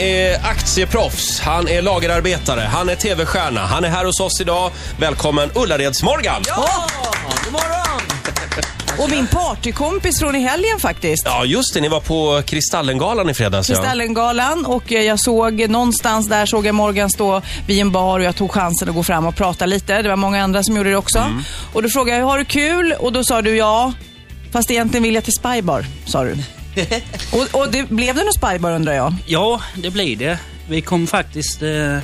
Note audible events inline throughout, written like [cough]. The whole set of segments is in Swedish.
är aktieproffs, han är lagerarbetare, han är tv-stjärna. Han är här hos oss idag. Välkommen Ullareds-Morgan! Ja, god morgon! Och min partykompis från i helgen faktiskt. Ja, just det. Ni var på Kristallengalan i fredags. Ja. Kristallengalan och eh, jag såg någonstans där såg jag Morgan stå vid en bar och jag tog chansen att gå fram och prata lite. Det var många andra som gjorde det också. Mm. Och då frågade jag, har du kul? Och då sa du ja. Fast egentligen vill jag till Spybar, sa du och, och det, blev det någon Spybar undrar jag? Ja, det blir det. Vi kom faktiskt... Eh,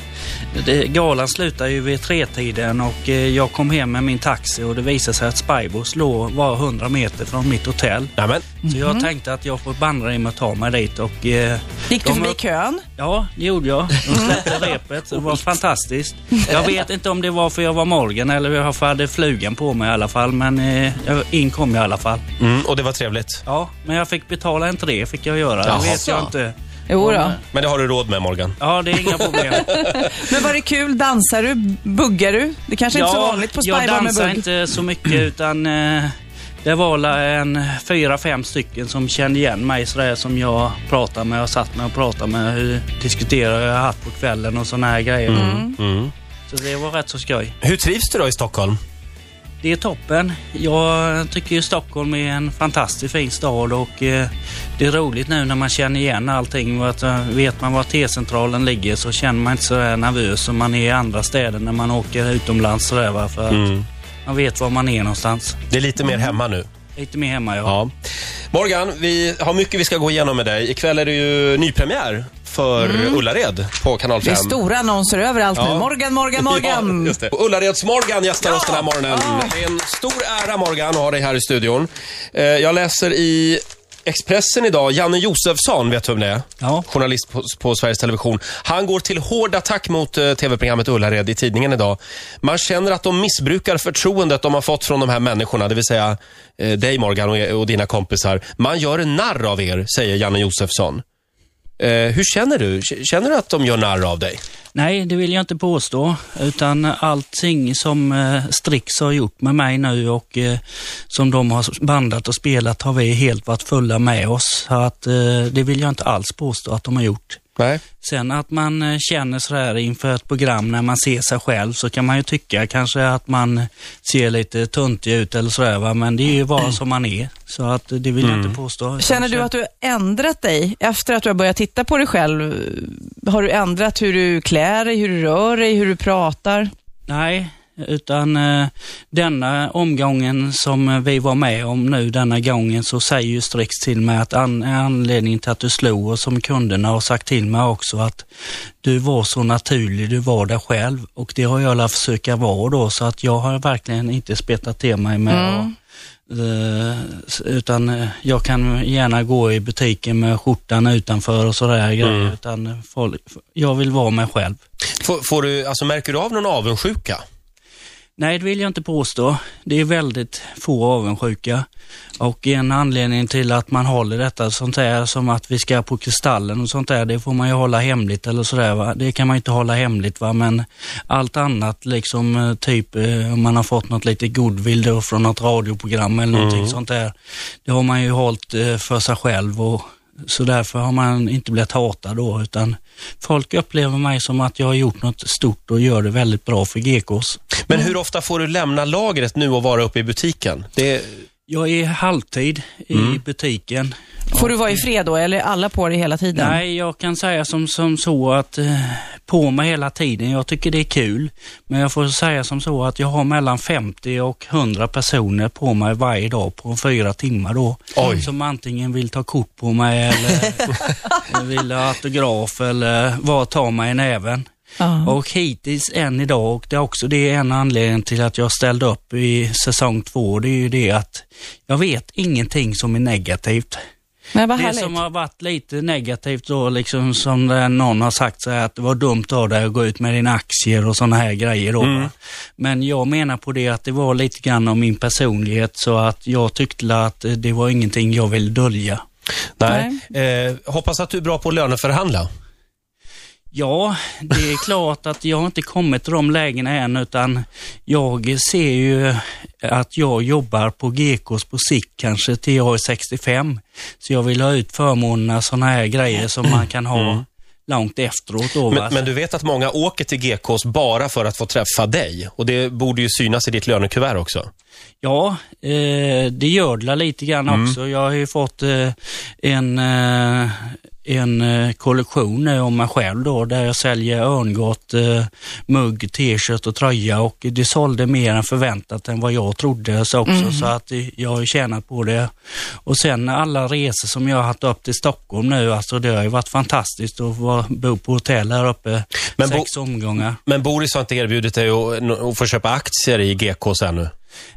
det, galan slutar ju vid tretiden och eh, jag kom hem med min taxi och det visade sig att Spybos låg var 100 meter från mitt hotell. Nämen. Så jag tänkte att jag får bandra in och ta mig dit och... Eh, Gick du förbi var- kön? Ja, det gjorde jag. De släppte [laughs] repet. Det var fantastiskt. Jag vet inte om det var för jag var Morgan eller jag hade flugan på mig i alla fall. Men eh, jag- in kom jag i alla fall. Mm, och det var trevligt. Ja, men jag fick betala entré fick jag göra. Jaha. Det vet jag inte. Jo då. Men det har du råd med, Morgan. Ja, det är inga problem. [laughs] Men var det kul? Dansar du? Buggar du? Det kanske inte är så vanligt på jag Spybar med dansar bugg. inte så mycket utan eh, det var en fyra, fem stycken som kände igen mig sådär som jag pratade med och satt med och pratade med. Hur diskuterade jag har haft på kvällen och sådana här grejer. Mm. Så det var rätt så skoj. Hur trivs du då i Stockholm? Det är toppen. Jag tycker ju Stockholm är en fantastiskt fin stad och eh, det är roligt nu när man känner igen allting. Att, eh, vet man var T-centralen ligger så känner man inte så där nervös som man är i andra städer när man åker utomlands sådär va. För att Mm. man vet var man är någonstans. Det är lite mer hemma nu. Lite mer hemma ja. Ja. Morgan, vi har mycket vi ska gå igenom med dig. Ikväll är det ju nypremiär för Ullared på Kanal 5. Det är stora annonser överallt Ja. nu. Morgan, Morgan, Morgan. Ja, just det. Och Ullareds Morgan gästar oss den här morgonen. Ja. Det är en stor ära Morgan att ha dig här i studion. Eh, Jag läser i Expressen idag, Janne Josefsson, vet du vem det är? Ja. Journalist på, på Sveriges Television. Han går till hård attack mot eh, tv-programmet Ullared i tidningen idag. Man känner att de missbrukar förtroendet de har fått från de här människorna, det vill säga eh, dig Morgan och, och dina kompisar. Man gör en narr av er, säger Janne Josefsson. Eh, hur känner du? Känner du att de gör narr av dig? Nej, det vill jag inte påstå. Utan allting som eh, Strix har gjort med mig nu och eh, som de har bandat och spelat har vi helt varit fulla med oss. Så att, eh, det vill jag inte alls påstå att de har gjort. Nej. Sen att man eh, känner sådär inför ett program när man ser sig själv så kan man ju tycka kanske att man ser lite tuntig ut eller sådär va, men det är ju bara som man är. Så att det vill jag inte påstå. Känner du att du har ändrat dig efter att du har börjat titta på dig själv? Har du ändrat hur du klär dig, hur du rör dig, hur du pratar? Nej, utan eh, denna omgången som vi var med om nu, denna gången, så säger ju Strix till mig att an anledningen till att du slog och som kunderna har sagt till mig också att du var så naturlig, du var där själv och det har jag alla försöka vara då så att jag har verkligen inte spettat till mig med att Eh, utan eh, jag kan gärna gå i butiken med skjortan utanför och sådär grejer. Utan folk, jag vill vara mig själv. Får, får du, alltså, märker du av någon avundsjuka? Nej, det vill jag inte påstå. Det är väldigt få avundsjuka. Och en anledning till att man håller detta sånt här som att vi ska på Kristallen och sånt där, det får man ju hålla hemligt eller sådär va. Det kan man inte hålla hemligt va, men allt annat liksom eh, typ eh, om man har fått något lite goodwill då från något radioprogram eller någonting sånt där. Det har man ju hållit eh, för sig själv och så därför har man inte blivit hatad då utan folk upplever mig som att jag har gjort något stort och gör det väldigt bra för GKs. Men hur ofta får du lämna lagret nu och vara uppe i butiken? Det, Jag är halvtid i butiken. Får du vara i fred då, eller är alla på dig hela tiden? Nej, jag kan säga som, som så att eh, på mig hela tiden. Jag tycker det är kul. Men jag får säga som så att jag har mellan 50 och 100 personer på mig varje dag på fyra timmar då. Oj. Som antingen vill ta kort på mig eller [laughs] vill ha autograf eller vad ta mig i näven. Ja. Och hittills än idag, och det är också det är en anledning till att jag ställde upp i säsong två, det är ju det att jag vet ingenting som är negativt. Men vad Det härligt. som har varit lite negativt då, liksom som någon har sagt så här, att det var dumt av dig att gå ut med dina aktier och sådana här grejer då. va. Men jag menar på det att det var lite grann om min personlighet så att jag tyckte att det var ingenting jag ville dölja. nej. Eh, hoppas att du är bra på att löneförhandla. Ja, det är klart att jag inte kommit till de lägena än utan jag ser ju att jag jobbar på GKs på sikt kanske till jag är 65. Så jag vill ha ut förmånerna, sådana här grejer som man kan ha långt efteråt. Då? Men, men du vet att många åker till GKs bara för att få träffa dig. Och det borde ju synas i ditt lönekuvert också. Ja, eh, det gör det lite grann också. Jag har ju fått eh, en, eh, en eh, kollektion nu om mig själv då, där jag säljer örngott, eh, mugg, t-shirt och tröja och det sålde mer än förväntat än vad jag trodde så också, så att eh, jag har ju tjänat på det. Och sen alla resor som jag har haft upp till Stockholm nu, alltså det har ju varit fantastiskt att vara, bo på hotell här uppe Men bo- sex omgångar. Men Boris har inte erbjudit dig att, att få köpa aktier i GKs ännu?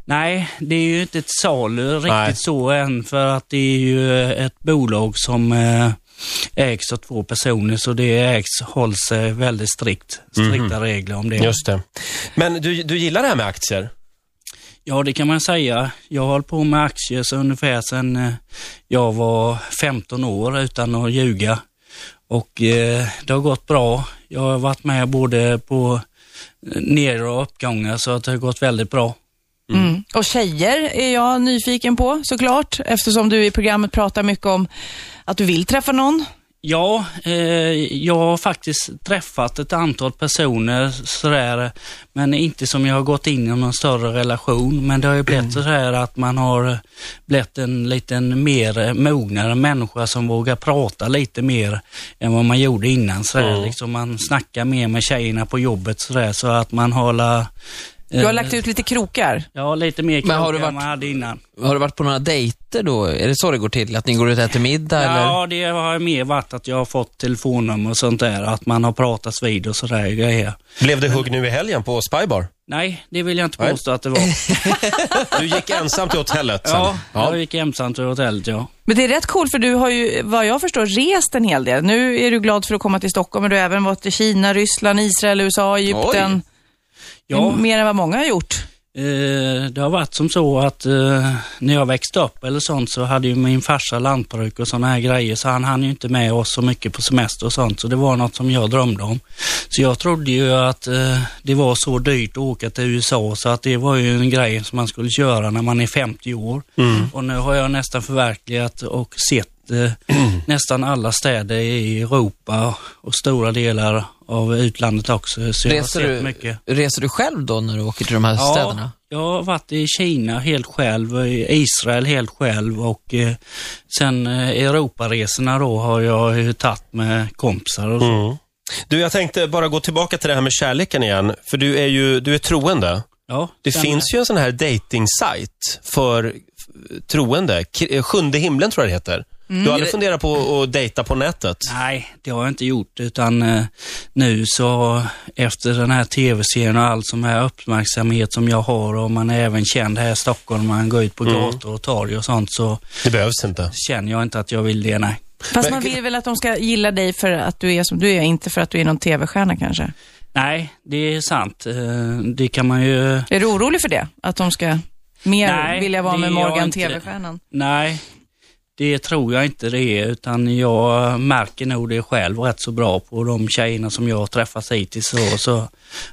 Nej, det är ju inte ett salu riktigt Nej. så än för att det är ju ett bolag som eh, ägs av två personer så det ägs, hålls eh, väldigt strikt, strikta regler om det. Just det. Men du, du gillar det här med aktier? Ja, det kan man säga. Jag har hållit på med aktier så ungefär sedan eh, jag var 15 år utan att ljuga. Och eh, det har gått bra. Jag har varit med både på eh, ner och uppgångar så att det har gått väldigt bra. Mm. Och tjejer är jag nyfiken på såklart, eftersom du i programmet pratar mycket om att du vill träffa någon. Ja, eh, jag har faktiskt träffat ett antal personer sådär, men inte som jag har gått in i någon större relation. Men det har ju blivit sådär att man har blivit en liten mer mognare människa som vågar prata lite mer än vad man gjorde innan. Sådär. Liksom man snackar mer med tjejerna på jobbet sådär, så att man håller Du har lagt ut lite krokar. Ja, lite mer Men har du krokar än varit- man hade innan. Har du varit på några dejter då? Är det så det går till? Att ni går ut och äter middag eller? Ja, det har mer varit att jag har fått telefonnummer och sånt där, att man har pratats vid och sådär grejer. Blev det hugg nu i helgen på Spybar? Nej, det vill jag inte Nej. påstå att det var. [laughs] Du gick ensam till hotellet sen? Ja, ja. jag gick ensamt till hotellet, ja. Men det är rätt coolt för du har ju, vad jag förstår, rest en hel del. Nu är du glad för att komma till Stockholm, men du har även varit i Kina, Ryssland, Israel, USA, Egypten. Ja, Mer än vad många har gjort. eh, det har varit som så att eh, när jag växte upp eller sånt så hade ju min farsa lantbruk och sådana här grejer så han hann ju inte med oss så mycket på semester och sånt så det var något som jag drömde om. Så jag trodde ju att eh, det var så dyrt att åka till USA så att det var ju en grej som man skulle köra när man är 50 år. Och nu har jag nästan förverkligat och sett eh, [clears throat] nästan alla städer i Europa och stora delar av utlandet också. Så Reser du, mycket. reser du själv då när du åker till de här städerna? jag har varit i Kina helt själv, i Israel helt själv och eh, sen eh, Europaresorna då har jag ju tagit med kompisar och så. Mm. Du, jag tänkte bara gå tillbaka till det här med kärleken igen. För du är ju du är troende. Ja, Det finns ju en sån här dating-sajt för troende. Sjunde himlen tror jag det heter. Du har aldrig funderat på att dejta på nätet? Nej, det har jag inte gjort utan eh, nu så efter den här tv-serien och all som här uppmärksamhet som jag har och man är även känd här i Stockholm, man går ut på gator och torg och sånt så Det behövs inte. känner jag inte att jag vill det, nej. Fast Men- man vill väl att de ska gilla dig för att du är som du är, inte för att du är någon tv-stjärna kanske. Nej, det är sant. Eh, Det kan man ju Är du orolig för det? Att de ska mer Nej, vilja vara med Morgan, tv-stjärnan? Nej, det tror jag inte det är, utan jag märker nog det själv rätt så bra på de tjejerna som jag har träffat hittills. Så, så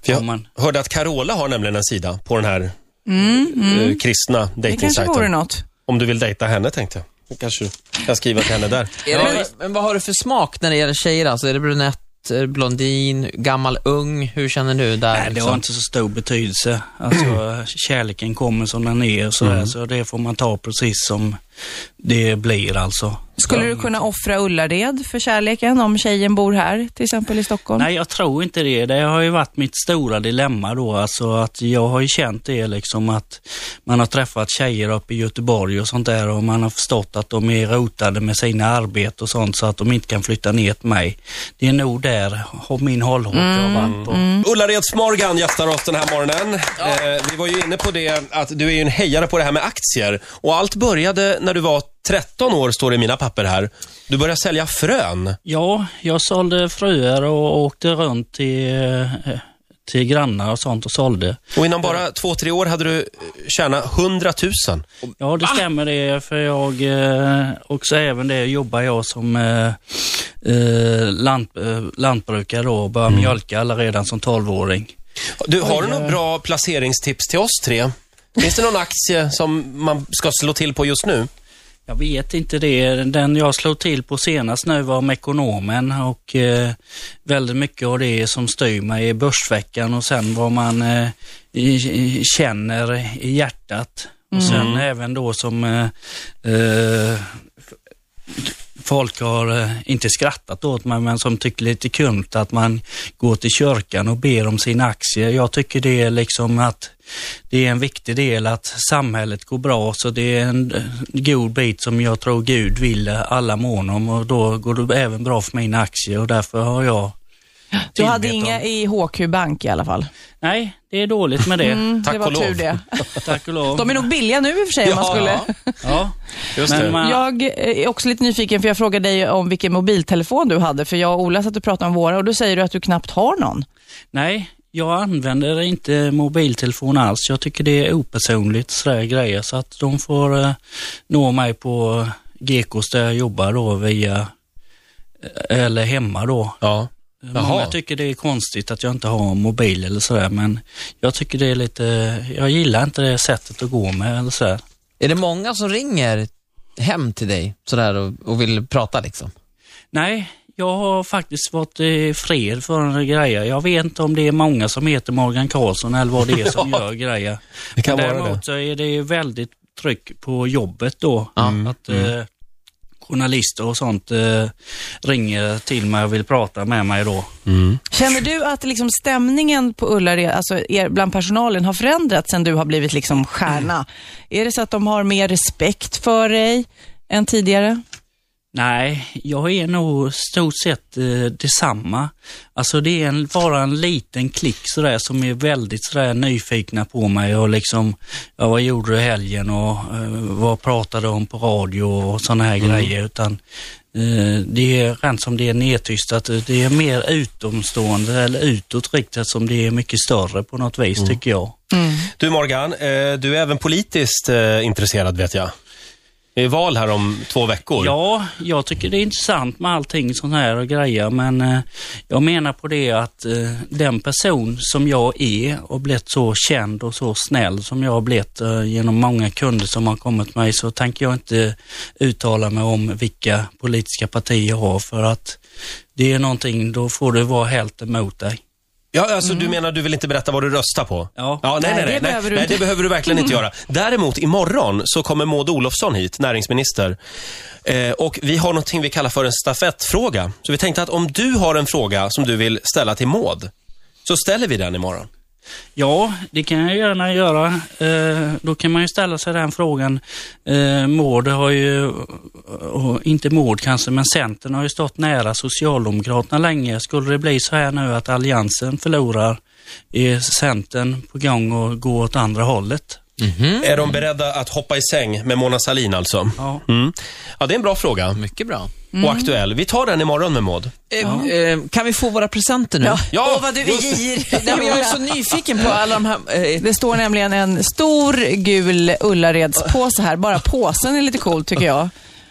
jag man, hörde att Carola har nämligen en sida på den här eh, kristna Det kanske vore dejtingsajten. Om du vill dejta henne tänkte jag. Då kanske du kan skriva till henne där. Är det, men vad har du för smak när det gäller tjejer? Alltså, är det brunett, blondin, gammal, ung? Hur känner du där? nej, det liksom? har inte så stor betydelse. Alltså, [clears throat] kärleken kommer som den är och sådär, så det får man ta precis som det blir alltså. Skulle du kunna offra Ullared för kärleken om tjejen bor här, till exempel i Stockholm? Nej, jag tror inte det. Det har ju varit mitt stora dilemma då, alltså att jag har ju känt det liksom att man har träffat tjejer uppe i Göteborg och sånt där och man har förstått att de är rotade med sina arbete och sånt så att de inte kan flytta ner till mig. Det är nog där har min hållhåll jag har varit på. Ullareds Morgan gästar oss den här morgonen. Eh, vi var ju inne på det att du är ju en hejare på det här med aktier. Och allt började när du var 13 år, står det i mina papper här. Du började sälja frön. Ja, jag sålde fröer och åkte runt till, eh, till grannar och sånt och sålde. Och inom bara två, tre år hade du eh, tjänat 100 000. Ja, det stämmer det, för jag, eh, också även det jobbar jag som eh, lant, lantbrukare då och började mjölka alla redan som 12-åring. Du, har du några bra placeringstips till oss tre? Finns det någon aktie som man ska slå till på just nu? Jag vet inte det. Den jag slog till på senast nu var Mekonomen och eh, väldigt mycket av det som styr mig är Börsveckan och sen vad man eh, i, i, känner i hjärtat. Och sen även då som eh, eh, folk har eh, inte skrattat åt mig, men som tycker lite kul att man går till kyrkan och ber om sina aktier. Jag tycker det är liksom att det är en viktig del att samhället går bra, så det är en eh, god bit som jag tror Gud vill alla mån om och då går det även bra för mina aktier och därför har jag du hade inga i HQ Bank i alla fall. Nej, det är dåligt med det. Mm, Tack det var och lov. tur det. [laughs] Tack och lov. De är nog billiga nu i och för sig om man skulle... Ja, Just det. man, Jag är också lite nyfiken för jag frågade dig om vilken mobiltelefon du hade, för jag och Ola satt och pratade om våra och då säger du att du knappt har någon. Nej, jag använder inte mobiltelefon alls. Jag tycker det är opersonligt sådär grejer så att de får eh, nå mig på Gekos där jag jobbar då via eh, eller hemma då. Ja. Jaha. Många tycker det är konstigt att jag inte har mobil eller sådär men jag tycker det är lite, jag gillar inte det sättet att gå med eller sådär. Är det många som ringer hem till dig sådär och, och vill prata liksom? Nej, jag har faktiskt varit i fred för en grejer. Jag vet inte om det är många som heter Morgan Karlsson eller vad det är som [laughs] gör grejer. Det kan Men vara däremot det. så är det väldigt tryck på jobbet då. Att eh, journalister och sånt eh, ringer till mig och vill prata med mig då. Känner du att liksom stämningen på Ullared, alltså er, bland personalen, har förändrats sen du har blivit liksom stjärna? Är det så att de har mer respekt för dig än tidigare? Nej, jag är nog stort sett eh, detsamma. Alltså det är en, bara en liten klick sådär som är väldigt sådär nyfikna på mig och liksom, ja, vad gjorde du helgen och eh, vad pratade du om på radio och sådana här grejer. Utan eh, det är rent som det är nedtystat. Det är mer utomstående eller utåtriktat som det är mycket större på något vis tycker jag. Du Morgan, eh, du är även politiskt eh, intresserad vet jag. Det är val här om två veckor. Ja, jag tycker det är intressant med allting sånt här och grejer, men eh, jag menar på det att eh, den person som jag är och blivit så känd och så snäll som jag har blivit eh, genom många kunder som har kommit mig så tänker jag inte uttala mig om vilka politiska partier jag har för att det är någonting, då får det vara helt emot dig. Ja, alltså du menar du vill inte berätta vad du röstar på? Ja. ja nej, nej, Nej, nej, det behöver du nej, det behöver du verkligen inte göra. [laughs] Däremot imorgon så kommer Maud Olofsson hit, näringsminister. Eh, och vi har någonting vi kallar för en stafettfråga. Så vi tänkte att om du har en fråga som du vill ställa till Maud, så ställer vi den imorgon. Ja, det kan jag gärna göra. Eh, då kan man ju ställa sig den frågan. Eh, Maud har ju, och inte Maud kanske, men Centern har ju stått nära Socialdemokraterna länge. Skulle det bli så här nu att Alliansen förlorar, är Centern på gång att gå åt andra hållet? Är de beredda att hoppa i säng med Mona Sahlin alltså? Ja. Mm. Ja, det är en bra fråga. Mycket bra. Och aktuell. Vi tar den imorgon med Maud. Eh, eh, kan vi få våra presenter nu? Ja, Åh, vad du är [laughs] girig. Nej, men jag är så nyfiken på alla de här... Eh, Det står nämligen en stor gul Ullaredspåse här. Bara påsen är lite cool tycker jag.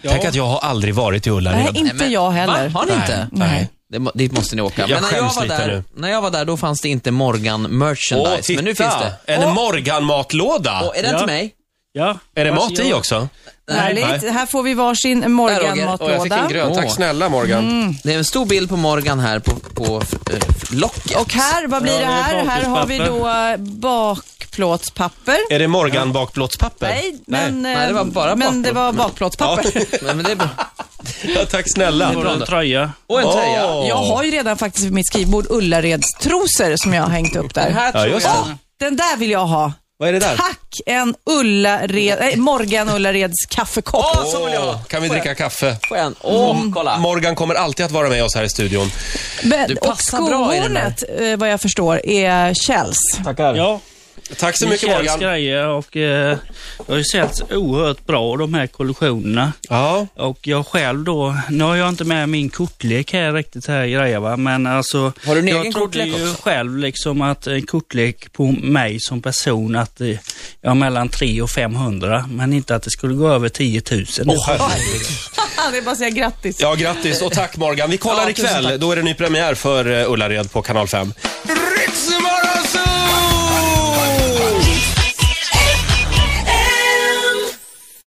Tänk att jag har aldrig varit i Ullared. Nej, inte men- jag heller. Va? Har ni inte? Nej. Det, dit måste ni åka. Jag men när jag, var lite där, nu. när jag var där, då fanns det inte Morgan merchandise. Åh, titta! men nu finns det. En Morgan-matlåda. Är den Ja. till mig? Ja. Är det mat i jag- också? Härligt. Här får vi varsin. Morgan-matlåda. grön. Tack Åh. snälla Morgan. Det är en stor bild på Morgan här på, på eh, locket. Och här, vad blir Ja, det det är här? Här har vi då eh, bakplåtspapper. Är det Morgan bakplåtspapper? Nej, men, Nej, det var eh, bara men det var Ja. [laughs] bakplåtspapper. Men, men det är bra. Ja, tack snälla. Det var en tröja. Och en tröja. Åh. Jag har ju redan faktiskt vid mitt skrivbord Ullareds trosor som jag har hängt upp Den där. här Ja, tror just jag... det. Den där vill jag ha. Vad är det där? Tack! En Ullared, nej, Morgan Ullareds kaffekopp. Åh, så vill jag. Kan vi dricka kaffe? Får jag en? Åh, kolla. Morgan kommer alltid att vara med oss här i studion. Men, Du och passar bra i den skohornet, eh, vad jag förstår, är Kjells. Tackar. Ja, Tack så mycket Morgan. grejer och eh, det har ju sett oerhört bra de här kollektionerna. Ja, Och jag själv då, nu har jag inte med min kortlek här riktigt här grejer va, men alltså. Har du en jag egen trodde kortlek ju också? själv liksom att en kortlek på mig som person att eh, ja, mellan 3 och 500, men inte att det skulle gå över 10 000. Åh, herregud. [laughs] det är bara att säga grattis. ja grattis och tack Morgan. Vi kollar Ja, ikväll. Då är det ny premiär för eh, Ullared på kanal 5.